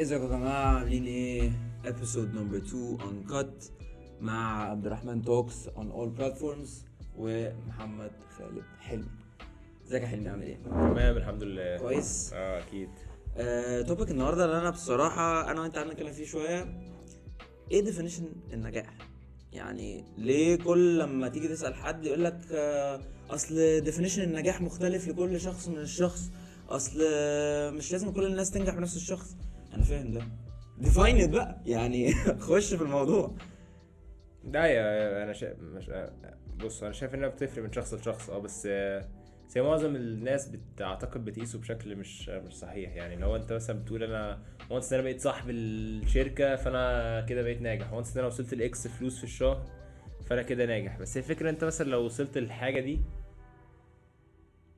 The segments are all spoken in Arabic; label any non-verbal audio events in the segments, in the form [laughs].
ازيكم يا جماعة عاملين إيه episode نمبر 2 Uncut مع عبد الرحمن Talks on all platforms ومحمد خالد حلمي. إزيك يا حلمي؟ عامل إيه؟ تمام الحمد لله. كويس. آه أكيد. آه، topic النهارده اللي أنا بصراحة أنا وأنت قعدنا نتكلم فيه شوية إيه definition النجاح؟ يعني ليه كل لما تيجي تسأل حد يقول لك آه، أصل definition النجاح مختلف لكل شخص من الشخص أصل آه، مش لازم كل الناس تنجح بنفس الشخص. أنا فاهم ده define بقى. يعني [laughs] خش في الموضوع. ده يا أنا شايف مش بص أنا شايف إنها بتفرق من شخص لشخص. آه بس هي معظم الناس بتعتقد بتقيسه بشكل مش مش صحيح. يعني لو أنت مثلا بتقول أنا once أنا بقيت صاحب الشركة فأنا كده بقيت ناجح. once أنا وصلت ل X فلوس في الشهر فأنا كده ناجح. بس هي الفكرة أنت مثلا لو وصلت للحاجه دي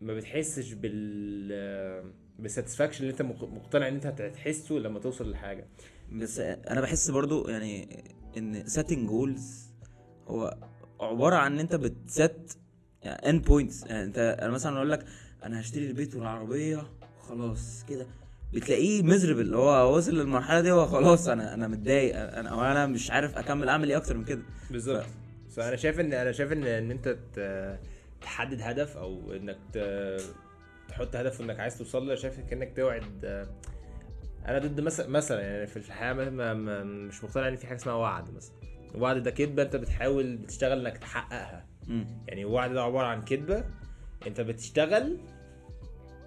ما بتحسش بال بال satisfaction اللي انت مق- مقتنع ان انت هتحسه لما توصل للحاجه بس أنا بحس برضو يعني ان setting goals هو عبارة عن ان انت بت set يعني end points يعني انت أنا مثلا أقول لك أنا هشتري البيت والعربية خلاص كده. بتلاقيه مزبهل اللي هو وصل للمرحلة دي هو خلاص أنا أنا متضايق أنا أنا مش عارف اكمل اعمل إيه أكتر من كده. بالظبط. فأنا شايف إن أنا شايف إن إن أنت ت- تحدد هدف أو إنك تحط هدف إنك عايز توصل له شايف كأنك توعد أنا ضد مثلا مثلا يعني في الحياة ما- مش مقتنع إن في حاجة اسمها وعد مثلا. الوعد ده كدبة أنت بتحاول بتشتغل إنك تحققها. مم. يعني الوعد ده عبارة عن كدبة أنت بتشتغل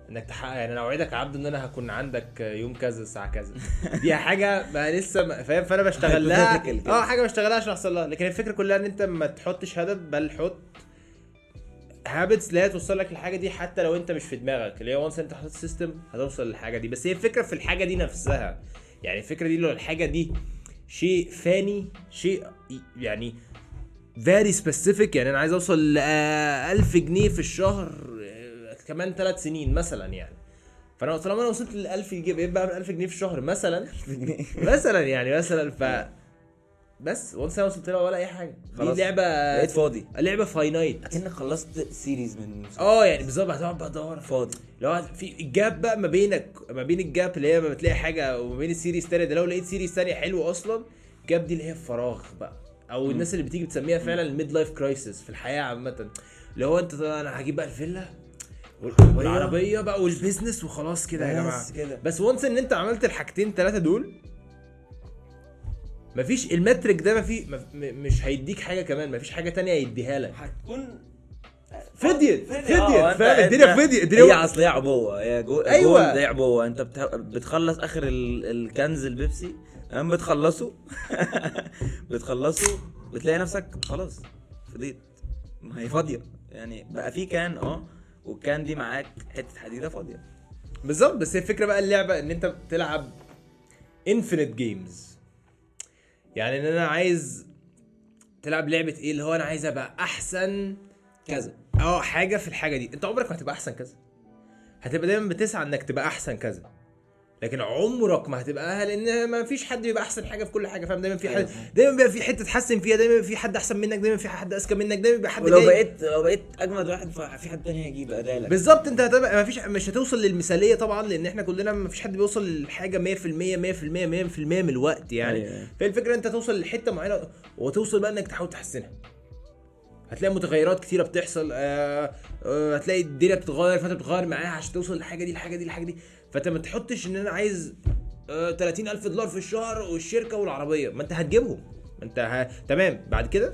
إنك تحقق يعني أنا أوعدك يا عبد إن أنا هكون عندك يوم كذا الساعة كذا. دي حاجة ما لسه ما- فاهم؟ فأنا بشتغل لها. آه حاجة بشتغلها عشان أحصل لها. لكن الفكرة كلها إن أنت ما تحطش هدف بل حط habits اللي هي توصل لك الحاجة دي حتى لو انت مش في دماغك. اللي هي once انت حاطط system هتوصل للحاجة دي. بس هي الفكرة في الحاجة دي نفسها. يعني الفكرة دي لو الحاجة دي شيء فاني شيء يعني very specific يعني أنا عايز أوصل ل 1000 جنيه في الشهر آه، كمان ثلاث سنين مثلا يعني. فأنا طالما أنا وصلت ل 1000 جنيه بعمل 1000 جنيه في الشهر مثلا. مثلا يعني مثلا ف بس once أنا وصلت لها ولا أي حاجة. دي خلاص. لعبة بقيت فاضي. لعبة finite اكنك خلصت series من آه يعني بالظبط هتقعد بقى تدور فاضي. لو في ال gap بقى ما بينك ما بين ال gap اللي هي ما بتلاقي حاجة وما بين ال series التانيه ده لو لقيت series تانية حلوة أصلا ال gap دي اللي هي الفراغ بقى. أو الناس اللي بتيجي بتسميها فعلا ال midlife crisis في الحياة عامة. اللي هو أنت أنا هجيب بقى الفيلا وال- والعربية بقى وال business وخلاص كده يا جماعة. بس كده. بس once إن أنت عملت الحاجتين ثلاثة دول مفيش ال metric ده مفي مش هيديك حاجة كمان مفيش حاجة تانية هيديها لك. هتكون فضيت فضيت أنت- فاهم الدنيا فديت هي الدنيا اصل هي عبوة هي جو. أيوة. دي عبوة. انت بت... بتخلص آخر ال... ال cans البيبسي تمام؟ بتخلصه. [laughs] بتخلصه بتلاقي نفسك خلاص فضيت. ما هي فاضية. يعني بقى في كان آه وال can دي معاك حتة حديدة فاضية. بالظبط. بس هي الفكرة بقى اللعبة إن أنت بتلعب infinite games يعني إن أنا عايز تلعب لعبة إيه؟ اللي هو أنا عايز أبقى أحسن كذا. أه حاجة في الحاجة دي. أنت عمرك ما هتبقى أحسن كذا. هتبقى دايما بتسعى إنك تبقى أحسن كذا. لكن عمرك ما هتبقى لأن ما فيش حد بيبقى أحسن حاجة في كل حاجة فاهم؟ دايما في حد أيوة. دايما بيبقى في حتة تحسن فيها دايما في حد أحسن منك دايما في حد أذكى منك دايما بيبقى حد ولو جاي بقيت لو بقيت أجمد واحد ففي حد تاني هيجيب ادالك بالظبط أنت هتبقى ما فيش مش هتوصل للمثالية طبعا لأن إحنا كلنا ما فيش حد بيوصل للحاجة 100% 100% 100% من الوقت يعني. أيوة. فالفكرة أنت توصل لحتة معينة وتوصل بقى إنك تحاول تحسنها. هتلاقي متغيرات كتيرة بتحصل آه آه هتلاقي الدنيا بتتغير فانت بتغير معاها عشان توصل للحاجة دي الحاجة دي الحاجة دي. فانت ما تحطش ان أنا عايز آه 30000 دولار في الشهر والشركة والعربية. ما انت هتجيبهم. ما انت ه... تمام. بعد كده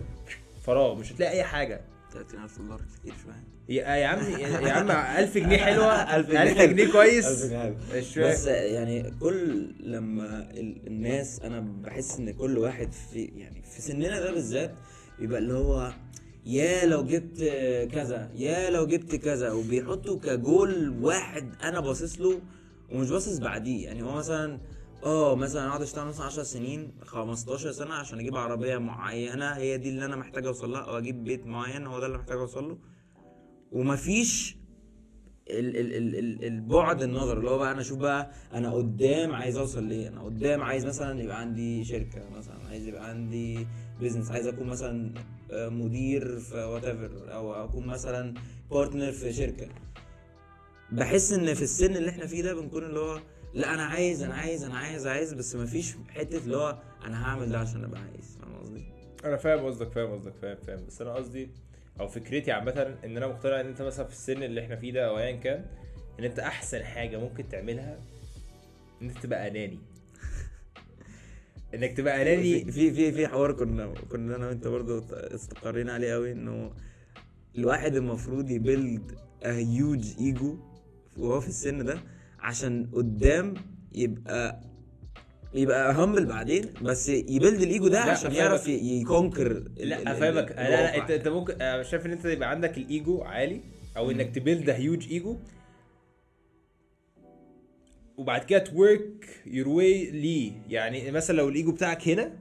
فراغ مش هتلاقي أي حاجة. 30000 دولار كتير شوية. يا يا عم يا عم 1000 جنيه [laughs] حلوة. 1000 1000 جنيه. جنيه كويس. 1000 جنيه. مش بس يعني كل لما ال- الناس أنا بحس إن كل واحد في يعني في سننا ده بالذات يبقى اللي هو يا لو جبت كذا يا لو جبت كذا وبيحطوا كجول واحد أنا باصص له ومش باصص بعديه يعني هو مثلا آه مثلا أقعد أشتغل مثلا 10 سنين 15 سنة عشان أجيب عربية معينة هي دي اللي أنا محتاج أوصل لها أو أجيب بيت معين هو ده اللي محتاج أوصل له. ومفيش ال ال ال ال البعد النظر اللي هو بقى أنا أشوف بقى أنا قدام عايز أوصل ليه أنا قدام عايز مثلا يبقى عندي شركة مثلا عايز يبقى عندي business عايز أكون مثلا آه، مدير في وات أو أكون مثلا بارتنر في شركة. بحس إن في السن اللي إحنا فيه ده بنكون اللي هو لا أنا عايز أنا عايز أنا عايز عايز بس مفيش حتة اللي هو أنا هعمل ده عشان أبقى عايز. فاهم قصدي؟ أنا فاهم قصدك فاهم قصدك فاهم فاهم. بس أنا قصدي أو فكرتي عامة إن أنا مقتنع إن أنت مثلا في السن اللي إحنا فيه ده أو ايا كان إن أنت أحسن حاجة ممكن تعملها ان انت تبقى أناني. إنك تبقى أناني. في في في حوار كنا كنا أنا وأنت برضو استقرينا عليه قوي إنه الواحد المفروض ي build a huge ego وهو في السن ده عشان قدام يبقى يبقى humble بعدين بس ي build ال ego ده عشان. يعرف ي conquer لا افهمك لا لا. انت انت ممكن أنا شايف ان انت يبقى عندك الايجو عالي أو انك ت build huge ego وبعد كده ت work your way ليه يعني مثلا لو الايجو بتاعك هنا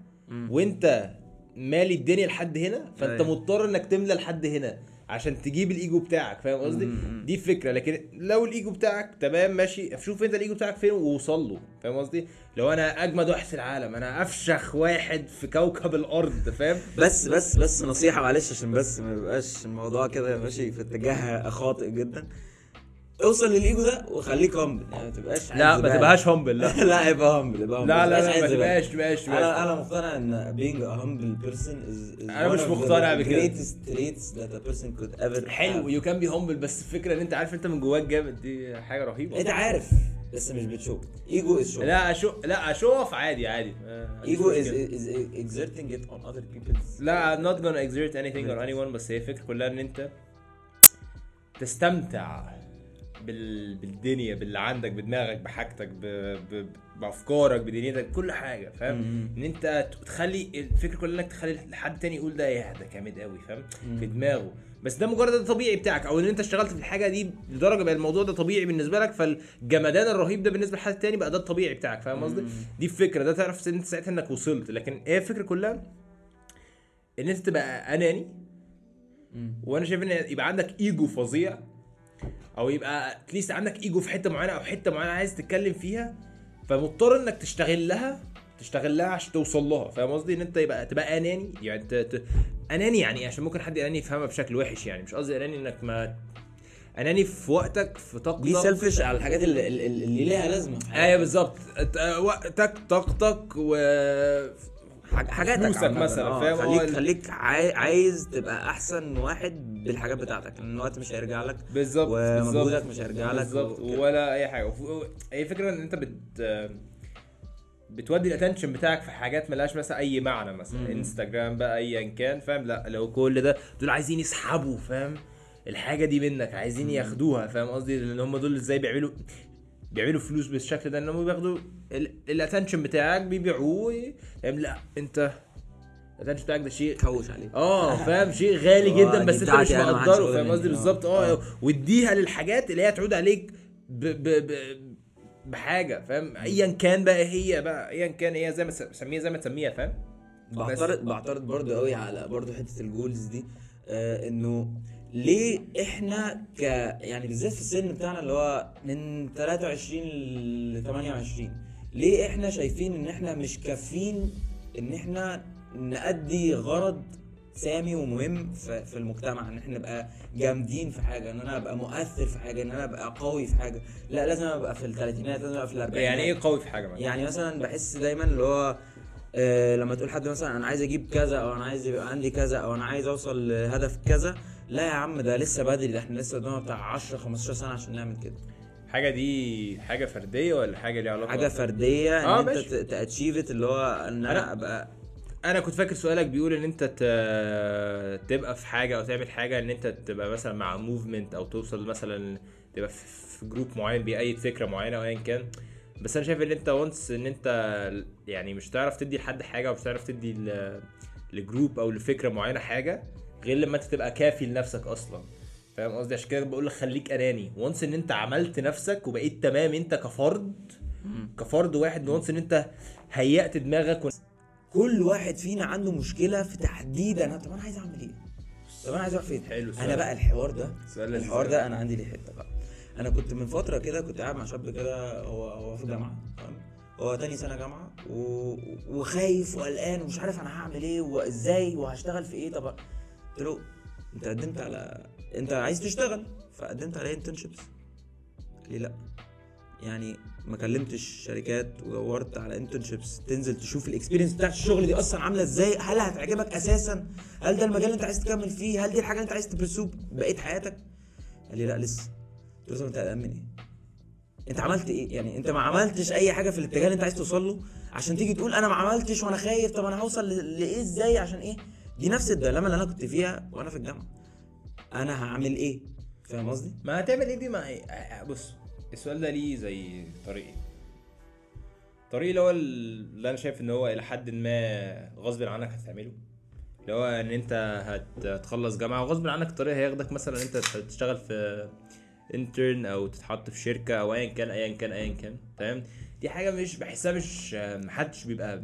وانت مالي الدنيا لحد هنا فانت أيوة. مضطر انك تملى لحد هنا عشان تجيب الإيجو بتاعك فاهم قصدي؟ دي الفكرة لكن لو الإيجو بتاعك تمام ماشي شوف أنت الإيجو بتاعك فين ووصل له فاهم قصدي؟ لو أنا أجمد واحد في العالم أنا أفشخ واحد في كوكب الأرض فاهم؟ بس بس بس نصيحة معلش عشان بس ما يبقاش الموضوع كده ماشي في اتجاه خاطئ جدا. اوصل للإيجو ده وخليك همبل يعني ما تبقاش لا ما. تبقاش همبل لا [laughs] لا يبقى همبل يبقى humble. لا لا ما. تبقاش تبقاش. أنا أنا مقتنع إن being a humble person is, one مش مقتنع بكده. greatest traits that a person could ever حلو. you can be humble بس الفكرة إن أنت عارف أنت من جواك جامد دي حاجة رهيبة أنت عارف بس مش بتشوف ego is issue لا issue لا أشوف عادي عادي ايجو مشكلة. is exerting it on other people's لا I'm not gonna exert anything on anyone بس هي الفكرة كلها إن أنت تستمتع بال... بالدنيا باللي عندك بدماغك بحاجتك ب... ب... بأفكارك بدنيتك كل حاجة فاهم. إن أنت تخلي الفكرة كلها إنك تخلي حد تاني يقول ده يا ده جامد قوي فاهم؟ في دماغه. بس ده مجرد ده طبيعي بتاعك أو إن أنت اشتغلت في الحاجة دي لدرجة بقى الموضوع ده طبيعي بالنسبة لك فالجمدان الرهيب ده بالنسبة لحد تاني بقى ده الطبيعي بتاعك فاهم قصدي؟ دي الفكرة ده تعرف إن أنت ساعتها إنك وصلت. لكن هي الفكرة كلها إن أنت تبقى أناني وأنا شايف إن يبقى عندك إيجو فظيع أو يبقى اتليست عندك ايجو في حتة معينة أو حتة معينة عايز تتكلم فيها فمضطر إنك تشتغل لها تشتغل لها عشان توصل لها فاهم قصدي إن أنت يبقى تبقى أناني يعني ت... ت... أناني يعني إيه؟ عشان ممكن حد أناني يفهمها بشكل وحش يعني مش قصدي أناني إنك ما أناني في وقتك في طاقتك دي سيلفش على الحاجات اللي, اللي ليها لازمة. أيوه بالظبط وقتك طاقتك و حاج- حاجاتك فلوسك. مثلا، آه، فاهم؟ خليك خليك عاي- عايز تبقى أحسن واحد بالحاجات بتاعتك لأن الوقت مش هيرجع لك بالظبط ومجهودك. مش هيرجع لك بالظبط. ولا أي حاجة. هي فكرة إن أنت بت بتودي ال attention بتاعك في حاجات ملهاش مثلا أي معنى مثلا انستجرام بقى ايا كان فاهم؟ لا لو كل ده دول عايزين يسحبوا فاهم؟ الحاجة دي منك عايزين ياخدوها فاهم قصدي؟ لأن هم دول إزاي بيعملوا بيعملوا فلوس بالشكل ده انهم بياخدوا ال attention بتاعك بيبيعوه لا أنت ال attention بتاعك ده شيء كوش عليه آه فاهم؟ شيء غالي آه، جدا دي بس أنت مش حدش مقدره فاهم قصدي؟ مني. بالظبط. آه. آه. واديها للحاجات اللي هي تعود عليك ب ب ب بحاجة فاهم؟ ايا كان بقى هي بقى ايا كان هي زي ما سميها زي ما تسميها فاهم؟ بعترض بعترض برضو قوي على برضو حتة الجولز دي آه إنه ليه إحنا ك يعني بالذات في السن بتاعنا اللي هو من 23 ل 28 ليه إحنا شايفين إن إحنا مش كافيين إن إحنا نأدي غرض سامي ومهم في, المجتمع إن إحنا نبقى جامدين في حاجة إن أنا أبقى مؤثر في حاجة إن أنا أبقى قوي في حاجة. لا لازم أبقى في الثلاثينات لازم أبقى في الأربعينات. يعني إيه قوي في حاجة مثلا يعني مثلا بحس دايما اللي هو آه لما تقول حد مثلا أنا عايز أجيب كذا أو أنا عايز يبقى عندي كذا أو أنا عايز أوصل لهدف كذا لا يا عم ده لسه بدري ده إحنا لسه قدامنا بتاع 10 15 سنة عشان نعمل كده. حاجة دي حاجة فردية ولا حاجة ليها علاقة حاجة فردية إن آه، أنت ماشي. تاتشيف اللي هو إن أنا أنا- أبقى أنا كنت فاكر سؤالك بيقول إن أنت ت- تبقى في حاجة أو تعمل حاجة إن أنت تبقى مثلا مع movement أو توصل مثلا تبقى في group معين بيأيد فكرة معينة أو ايا كان. بس أنا شايف إن أنت once إن أنت يعني مش هتعرف تدي لحد حاجة ومش هتعرف تدي ل- ل group أو لفكرة معينة حاجة غير لما أنت تبقى كافي لنفسك أصلا. فاهم قصدي؟ عشان كده بقول لك خليك أناني. once إن أنت عملت نفسك وبقيت تمام أنت كفرد كفرد واحد وانس إن أنت هيأت دماغك و... كل واحد فينا عنده مشكلة في تحديد أنا طب أنا عايز أعمل إيه؟ طب أنا عايز أروح فين؟ حلو السؤال. أنا بقى الحوار ده لذيذ. الحوار. ده أنا عندي ليه حتة بقى. أنا كنت من فترة كده كنت قاعد مع شاب كده هو هو في جامعة تمام؟ هو تاني سنة جامعة و... وخايف وقلقان ومش عارف أنا هعمل إيه وإزاي وهشتغل في إيه. طب قلت له أنت قدمت على أنت عايز تشتغل؟ فقدمت على internships قال لي لأ. يعني ما كلمتش شركات ودورت على internships تنزل تشوف ال experience بتاعت الشغل دي أصلا عاملة إزاي؟ هل هتعجبك أساسا؟ هل ده المجال اللي أنت عايز تكمل فيه؟ هل دي الحاجة اللي أنت عايز ت pursue بقية حياتك؟ قال لي لا لسه. قلت له أنت قلقان من إيه؟ أنت عملت إيه؟ يعني أنت ما عملتش أي حاجة في الاتجاه اللي أنت عايز توصل له؟ عشان تيجي تقول أنا ما عملتش وأنا خايف طب أنا هوصل لإيه؟ إزاي؟ عشان إيه؟ دي نفس الديلاما اللي أنا كنت فيها وأنا في الجامعة. أنا هعمل إيه؟ فاهم قصدي؟ ما هتعمل إيه دي؟ إيه بص السؤال ده ليه زي طريقين الطريق اللي هو اللي أنا شايف إن هو إلى حد ما غصب عنك هتعمله. اللي هو إن أنت هت- هتخلص جامعة وغصب عنك الطريق هياخدك مثلا أنت تشتغل في انترن أو تتحط في شركة أو ايا كان ايا كان ايا كان تمام؟ دي حاجة مش بحسها مش محدش بيبقى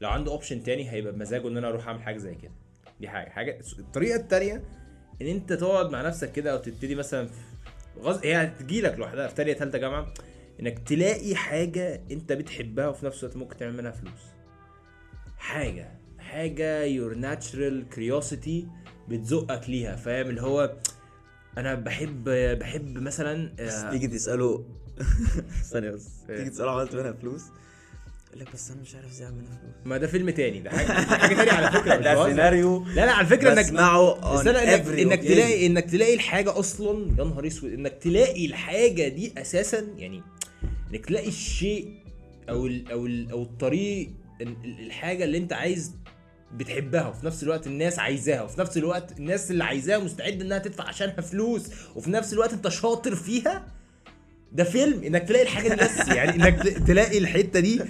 لو عنده اوبشن تاني هيبقى بمزاجه إن أنا أروح أعمل حاجة زي كده. دي حاجة. حاجة الطريقة التانية إن أنت تقعد مع نفسك كده أو تبتدي مثلا غص... هي هتجيلك لوحدها في تانية تالتة جامعة إنك تلاقي حاجة أنت بتحبها وفي نفس الوقت ممكن تعمل منها فلوس حاجة حاجة your natural curiosity بتزقك ليها فاهم اللي هو أنا بحب بحب مثلا بس آه، تيجي تساله [laughs] ثانية بس؟ تيجي تسأله عملت منها فلوس لك بس أنا مش عارف إزاي أعمل فلوس ما ده فيلم تاني ده حاجة, ده حاجة تانية على فكرة [laughs] مش ده. سيناريو لا لا على فكرة انك استنى انك, occasion. تلاقي إنك تلاقي الحاجة أصلا يا نهار أسود إنك تلاقي الحاجة دي أساسا يعني إنك تلاقي الشيء أو ال أو ال أو الطريق ال- ال- الحاجة اللي أنت عايز بتحبها وفي نفس الوقت الناس عايزاها وفي نفس الوقت الناس اللي عايزاها مستعد إنها تدفع عشانها فلوس وفي نفس الوقت أنت شاطر فيها ده فيلم إنك تلاقي الحاجة دي بس يعني إنك تلاقي الحتة دي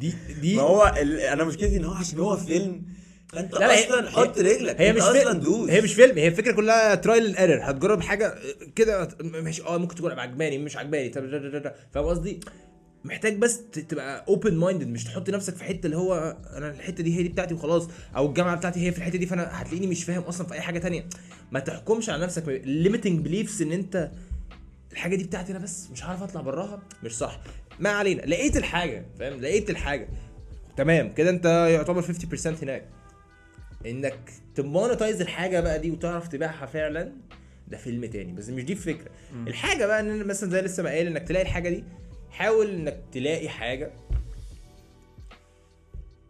دي دي ما هو ال... أنا مشكلتي إن هو عشان هو فيلم. فانت لا لا هي- أصلا حط هي- رجلك. هي مش أصلا دوس. هي مش فيلم. هي الفكرة كلها trial and error هتجرب حاجة كده مش آه ممكن تكون عجباني مش عجباني. فاهم قصدي؟ محتاج بس تبقى open minded مش تحط نفسك في حتة اللي هو أنا الحتة دي هي دي بتاعتي وخلاص أو الجامعة بتاعتي هي في الحتة دي فأنا هتلاقيني مش فاهم أصلا في أي حاجة تانية. ما تحكمش على نفسك limiting beliefs إن أنت الحاجة دي بتاعتي أنا بس مش عارف أطلع براها. مش صح. ما علينا. لقيت الحاجة فاهم؟ لقيت الحاجة. تمام. كده انت يعتبر 50% هناك. انك ت monetize الحاجة بقى دي وتعرف تبيعها فعلا ده فيلم تاني. بس مش دي الفكرة. الحاجة بقى إن مثلا زي لسه ما قايل إنك تلاقي الحاجة دي حاول إنك تلاقي حاجة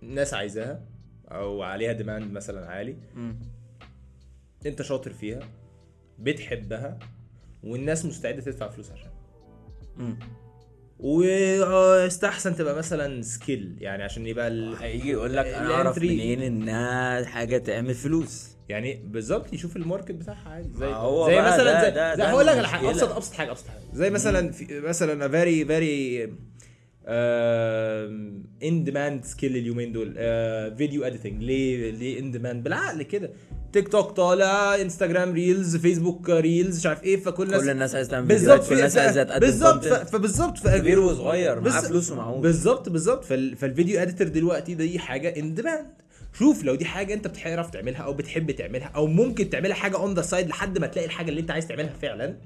الناس عايزاها أو عليها demand مثلا عالي. مم. أنت شاطر فيها بتحبها والناس مستعدة تدفع فلوس عشانها. مم. واستحسن تبقى مثلا skill يعني عشان يبقى ال... هيجي يقول لك أنا أعرف منين انها حاجة تعمل فلوس. يعني بالظبط يشوف ال market بتاعها عادي. زي هو زي مثلا ده- زي, ده- زي هقول لك. ابسط أبسط حاجة أبسط حاجة. زي مثلا في مثلا very very in demand skill اليومين دول video editing ليه؟ ليه in demand بالعقل كده. تيك توك طالع Instagram Reels Facebook Reels مش عارف إيه فكل الناس كل الناس عايزه تعمل بالظبط كل الناس عايزه تقدم بالظبط. فبالظبط كبير وصغير معاه فلوس ومعهوش. بالظبط بالظبط. فال... فال video editor دلوقتي دي حاجة in demand شوف لو دي حاجة انت بتعرف تعملها أو بتحب تعملها أو ممكن تعملها حاجة on the side لحد ما تلاقي الحاجة اللي انت عايز تعملها فعلا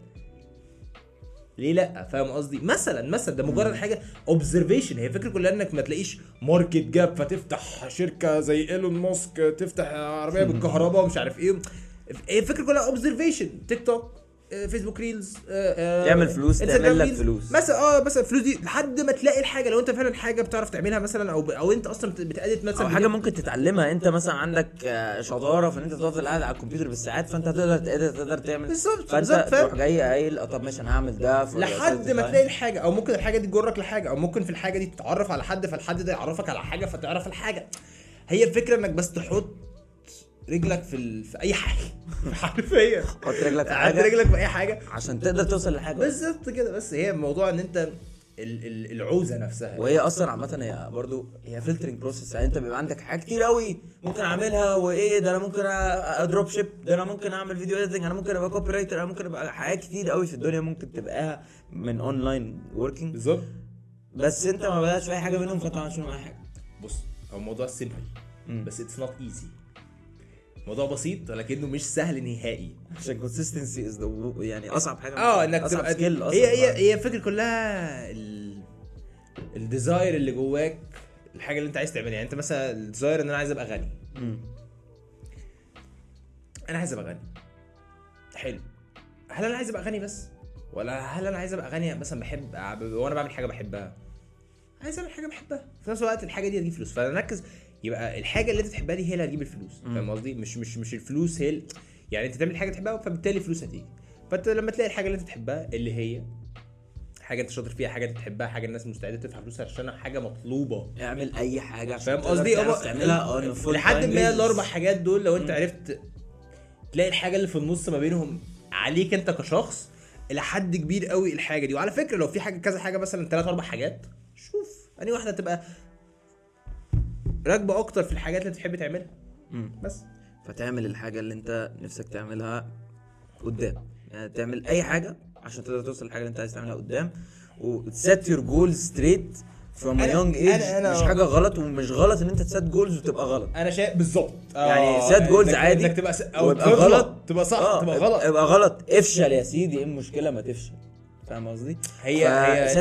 ليه لا؟ فاهم قصدي؟ مثلا مثلا ده مجرد حاجة observation هي الفكرة كلها إنك ما تلاقيش market gap فتفتح شركة زي إيلون ماسك تفتح عربية بالكهرباء ومش عارف إيه. هي الفكرة كلها observation TikTok Facebook Reels آه، آه، تعمل فلوس، تعمل لك. فلوس. مثلا آه مثلا الفلوس دي لحد ما تلاقي الحاجة لو أنت فعلا حاجة بتعرف تعملها مثلا أو. أو أنت أصلا بت- بت edit مثلا أو حاجة ممكن تتعلمها أنت مثلا عندك آه، شطارة في ان أنت تفضل قاعد على الكمبيوتر بالساعات فأنت تقدر تقدر, تقدر تعمل بالظبط، فأنت؟ تروح جاي قايل طب ماشي أنا هعمل ده لحد ما. تلاقي الحاجة أو ممكن الحاجة دي تجرك لحاجة أو ممكن في الحاجة دي تتعرف على حد فالحد ده يعرفك على حاجة فتعرف الحاجة هي الفكرة إنك بس تحط رجلك في ال... في أي حاجة. [laughs] حرفيا. حط رجلك في حاجة. رجلك في أي حاجة. عشان تقدر توصل لحاجة. بالظبط كده. بس هي موضوع إن أنت ال... ال... العوزة نفسها. وهي أصلا عامة هي برضو هي filtering process يعني أنت بيبقى عندك حاجات كتير قوي ممكن أعملها وإيه ده أنا ممكن أ dropship ده أنا ممكن أعمل video editing أنا ممكن أبقى copywriter أنا ممكن أبقى حاجات كتير قوي في الدنيا ممكن تبقاها من online working بالظبط. بس أنت ما بدأتش في أي حاجة منهم فأنت ما عملتش أي حاجة. بص هو الموضوع simple. بس it's not easy موضوع بسيط ولكنه مش سهل نهائي. عشان consistency is يعني أصعب حاجة آه إنك تبقى skill هي هي هي الفكرة كلها ال... ال desire اللي جواك الحاجة اللي أنت عايز تعملها. يعني أنت مثلا ال desire إن أنا عايز أبقى غني. أنا عايز أبقى غني. حلو. هل أنا عايز أبقى غني بس؟ ولا هل أنا عايز أبقى غني مثلا بحب وأنا بعمل حاجة بحبها؟ عايز أعمل حاجة بحبها. في نفس الوقت الحاجة دي هتجيب فلوس. فنركز يبقى الحاجة اللي انت تحبها دي هي اللي هتجيب الفلوس فاهم قصدي؟ مش مش مش الفلوس هي يعني انت تعمل حاجة تحبها فبالتالي الفلوس هتيجي. فانت لما تلاقي الحاجة اللي انت تحبها اللي هي حاجة انت شاطر فيها حاجة انت تحبها حاجة الناس مستعدة تدفع فلوس عشانها حاجة مطلوبة. اعمل اي حاجة عشان فاهم قصدي؟ تعملها. لحد ما. الأربع حاجات دول لو انت عرفت تلاقي الحاجة اللي في النص ما بينهم عليك انت كشخص إلى حد كبير قوي الحاجة دي. وعلى فكرة لو في حاجة كذا حاجة مثلا ثلاث أربع حاجات شوف. انهي واحدة تبقى راكبة أكتر في الحاجات اللي تحب تعملها. مم. بس. فتعمل الحاجة اللي أنت نفسك تعملها قدام. يعني تعمل أي حاجة عشان تقدر توصل للحاجة اللي أنت عايز تعملها قدام. و to set your goals straight from young age مش حاجة غلط ومش غلط إن أنت ت set goals وتبقى غلط. أنا شايف بالظبط. يعني set goals إنك- عادي. إنك تبقى س... أو تغلط. غلط. تبقى صح آه، تبقى غلط. يبقى غلط. افشل يا سيدي إيه المشكلة؟ ما تفشل. فاهم قصدي؟ هي- هي-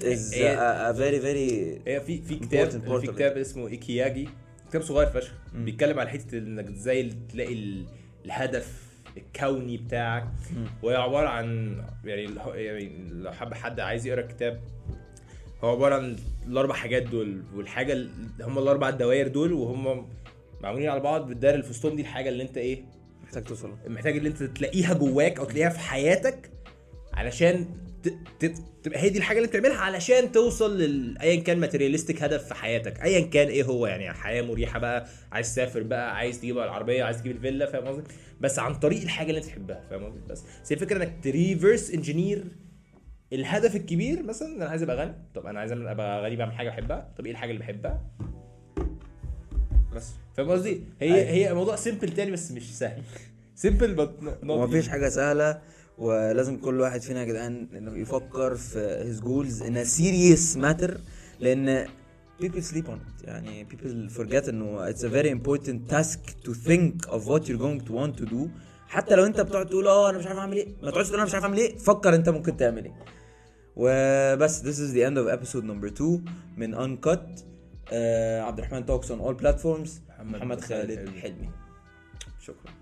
is هي- a, a very very هي في في كتاب Important في كتاب اسمه إيكياجي. كتاب صغير فشخ. بيتكلم على حتة إنك إزاي تلاقي ال- الهدف الكوني بتاعك. وهي عبارة عن يعني يعني لو حب حد عايز يقرأ الكتاب هو عبارة عن الأربع حاجات دول. والحاجة ال- هم الأربع دوائر دول وهم معمولين على بعض. بالدايره اللي في وسطهم دي الحاجة اللي أنت إيه؟ محتاج توصل له. محتاج اللي أنت تلاقيها جواك أو تلاقيها في حياتك. علشان تبقى هي دي الحاجة اللي بتعملها علشان توصل لل ايا كان materialistic هدف في حياتك. ايا كان إيه هو يعني حياة مريحة بقى عايز تسافر بقى عايز تجيب العربية عايز تجيب الفيلا فاهم قصدي؟ بس عن طريق الحاجة اللي أنت تحبها فاهم قصدي؟ بس بس هي الفكرة إنك ت reverse engineer الهدف الكبير مثلا أنا عايز أبقى غني. طب أنا عايز أبقى غني بعمل حاجة بحبها. طب إيه الحاجة اللي بحبها؟ بس فاهم قصدي؟ هي أيوة. هي موضوع simple تاني بس مش سهل. simple بس ومفيش حاجة سهلة. ولازم كل واحد فينا يا جدعان إنه يفكر في goals in a serious matter لأن people sleep on it. يعني people forget إنه it's a very important task to think of what you're going to want to do. حتى لو أنت بتقعد تقول آه أنا مش عارف أعمل إيه. ما تقعدش تقول أنا مش عارف أعمل إيه. فكر أنت ممكن تعمل إيه. وبس this is the end of episode number 2 من uncut. آه عبد الرحمن talks on all platforms. محمد محمد خالد خالد. حلمي. شكرا.